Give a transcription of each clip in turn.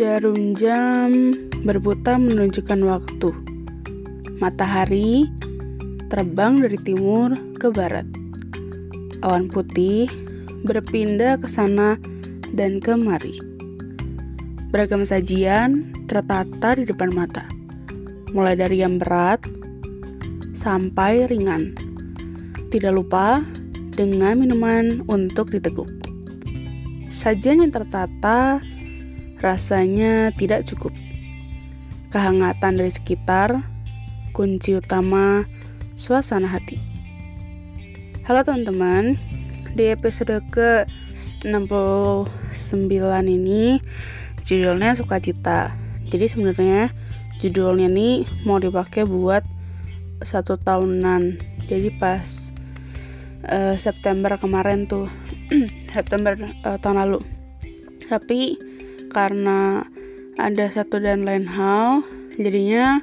Jarum jam berputar menunjukkan waktu. Matahari terbang dari timur ke barat. Awan putih berpindah ke sana dan kemari. Beragam sajian tertata di depan mata, mulai dari yang berat sampai ringan. Tidak lupa dengan minuman untuk diteguk. Sajian yang tertata rasanya tidak cukup. Kehangatan dari sekitar, kunci utama suasana hati. Halo teman-teman, di episode ke 69 ini judulnya sukacita. Jadi sebenarnya judulnya ini mau dipakai buat satu tahunan. Jadi pas uh, September kemarin tuh September uh, tahun lalu. Tapi karena ada satu dan lain hal jadinya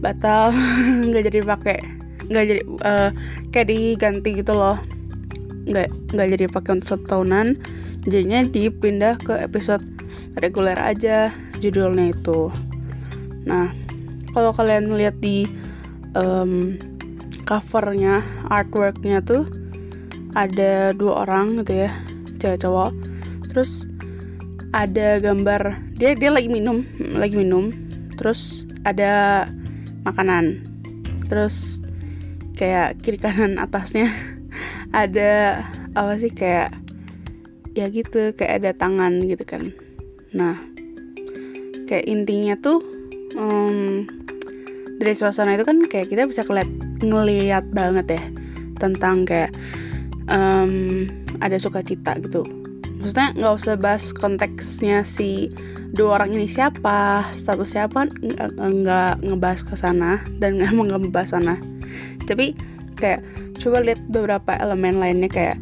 batal. Nggak jadi pakai nggak jadi uh, kayak diganti gitu loh. Nggak nggak jadi pakai untuk satu tahunan. Jadinya dipindah ke episode reguler aja judulnya itu. Nah kalau kalian lihat di um, covernya artworknya tuh ada dua orang gitu ya cewek cowok. Terus ada gambar dia dia lagi minum lagi minum. Terus ada makanan. Terus kayak kiri kanan atasnya ada apa sih kayak ya gitu kayak ada tangan gitu kan. Nah kayak intinya tuh um, dari suasana itu kan kayak kita bisa ngeliat ngeliat banget ya tentang kayak um, ada sukacita gitu maksudnya nggak usah bahas konteksnya si dua orang ini siapa status siapa nggak ngebahas ke sana dan nggak mau ngebahas sana. Tapi kayak coba lihat beberapa elemen lainnya kayak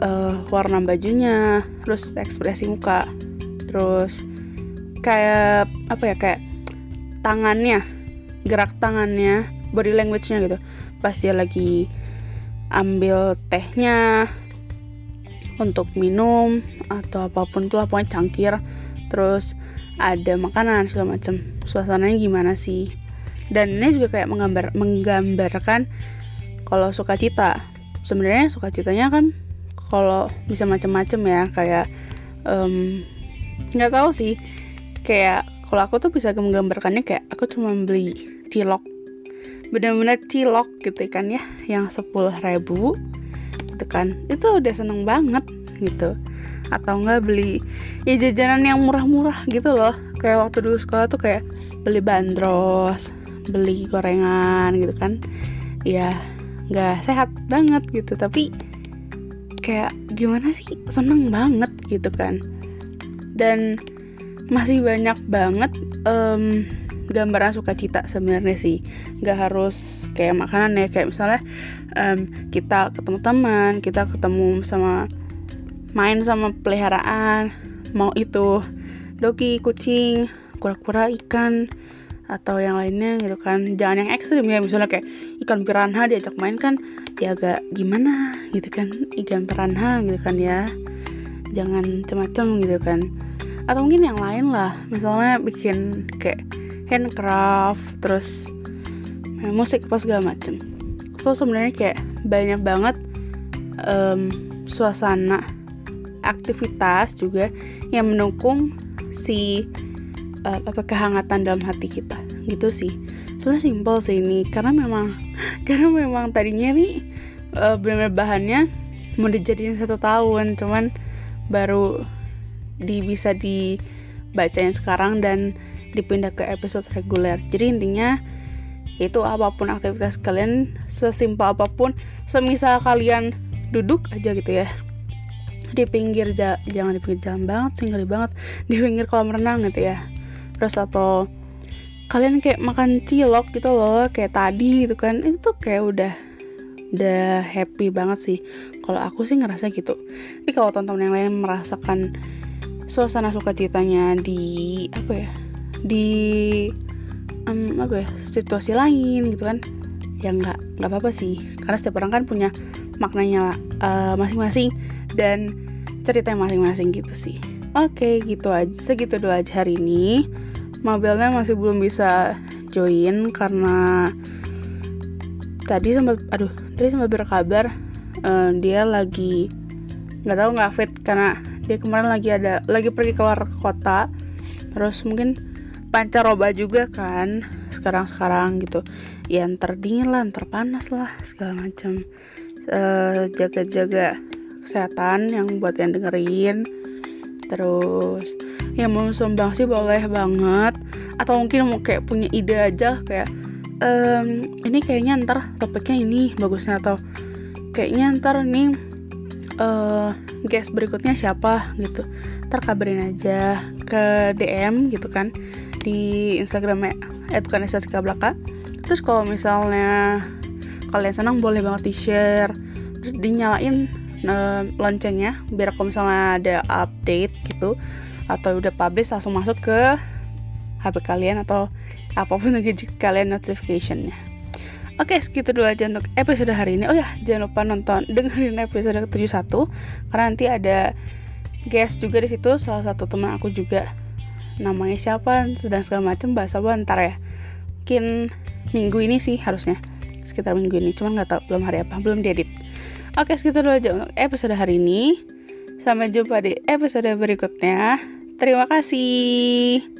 uh, warna bajunya terus ekspresi muka terus kayak apa ya kayak tangannya gerak tangannya body language-nya gitu. Pas dia lagi ambil tehnya untuk minum atau apa pun itulah pokoknya cangkir terus ada makanan segala macam suasananya gimana sih? Dan ini juga kayak menggambar menggambarkan kalau sukacita. Sebenarnya sukacitanya kan kalau bisa macam-macam ya kayak nggak um, tahu sih. Kayak kalau aku tuh bisa menggambarkannya kayak aku cuma beli cilok. Benar-benar cilok gitu kan ya yang sepuluh ribu gitu kan. Itu udah seneng banget gitu. Atau enggak beli ya jajanan yang murah-murah gitu loh. Kayak waktu dulu sekolah tuh kayak beli bandros beli gorengan gitu kan. Ya nggak sehat banget gitu. Tapi kayak gimana sih? Seneng banget gitu kan. Dan masih banyak banget um, gambaran sukacita sebenarnya sih. Nggak harus kayak makanan ya kayak misalnya um, kita ketemu teman kita ketemu sama main sama peliharaan mau itu doki kucing kura-kura ikan atau yang lainnya gitu kan. Jangan yang ekstrim ya misalnya kayak ikan piranha diajak main kan ya agak gimana gitu kan ikan piranha gitu kan ya. Jangan macam-macam gitu kan. Atau mungkin yang lain lah misalnya bikin kayak handcraft terus main musik apa segala macem. So sebenarnya kayak banyak banget um, suasana aktivitas juga yang mendukung si uh, apa kehangatan dalam hati kita. Gitu sih. Sebenarnya simpel sih ini karena memang karena memang tadinya nih uh, benar-benar bahannya mau dijadiin satu tahun cuman baru di bisa dibacain sekarang dan dipindah ke episode reguler. Jadi intinya itu apa pun aktivitas kalian sesimpel apa pun semisal kalian duduk aja gitu ya. Di pinggir ja jangan di pinggir jalan banget sih ngeri banget. Di pinggir kolam renang gitu ya. Terus atau kalian kayak makan cilok gitu loh kayak tadi gitu kan. Itu tuh kayak udah udah happy banget sih. Kalau aku sih ngerasa gitu. Tapi kalau teman-teman yang lain merasakan suasana sukacitanya di apa ya di um, apa ya situasi lain gitu kan ya nggak nggak apa-apa sih karena setiap orang kan punya maknanya masing masing-masing dan ceritanya masing-masing gitu sih Oke, gitu aja. Segitu dulu aja hari ini. Mobilnya masih belum bisa join karena tadi sempat aduh, tadi sempat berkabar uh, dia lagi nggak tahu nggak fit karena dia kemarin lagi ada lagi pergi keluar kota. Terus mungkin pancaroba juga kan sekarang-sekarang gitu. Ya ntar dingin lah, ntar lah segala macam. Uh, jaga-jaga kesehatan yang buat yang dengerin terus ya mau sumbang sih boleh banget atau mungkin mau kayak punya ide aja kayak um, ini kayaknya ntar topiknya ini bagusnya atau kayaknya ntar nih uh, guest berikutnya siapa gitu. Ntar kabarin aja ke DM gitu kan di Instagramnya eh bukan Instagram belaka terus kalau misalnya kalian senang boleh banget di share terus dinyalain uh, loncengnya biar kalau misalnya ada update gitu atau udah publish langsung masuk ke HP kalian atau apa pun gadget kalian notificationnya. Oke, segitu dulu aja untuk episode hari ini. Oh ya, jangan lupa nonton dengerin episode ke-71 karena nanti ada guest juga di situ, salah satu teman aku juga. Namanya siapa dan segala macam bahasa bentar ya. Mungkin minggu ini sih harusnya. Sekitar minggu ini, cuman nggak tahu belum hari apa, belum diedit. Oke, segitu dulu aja untuk episode hari ini. Sampai jumpa di episode berikutnya. Terima kasih.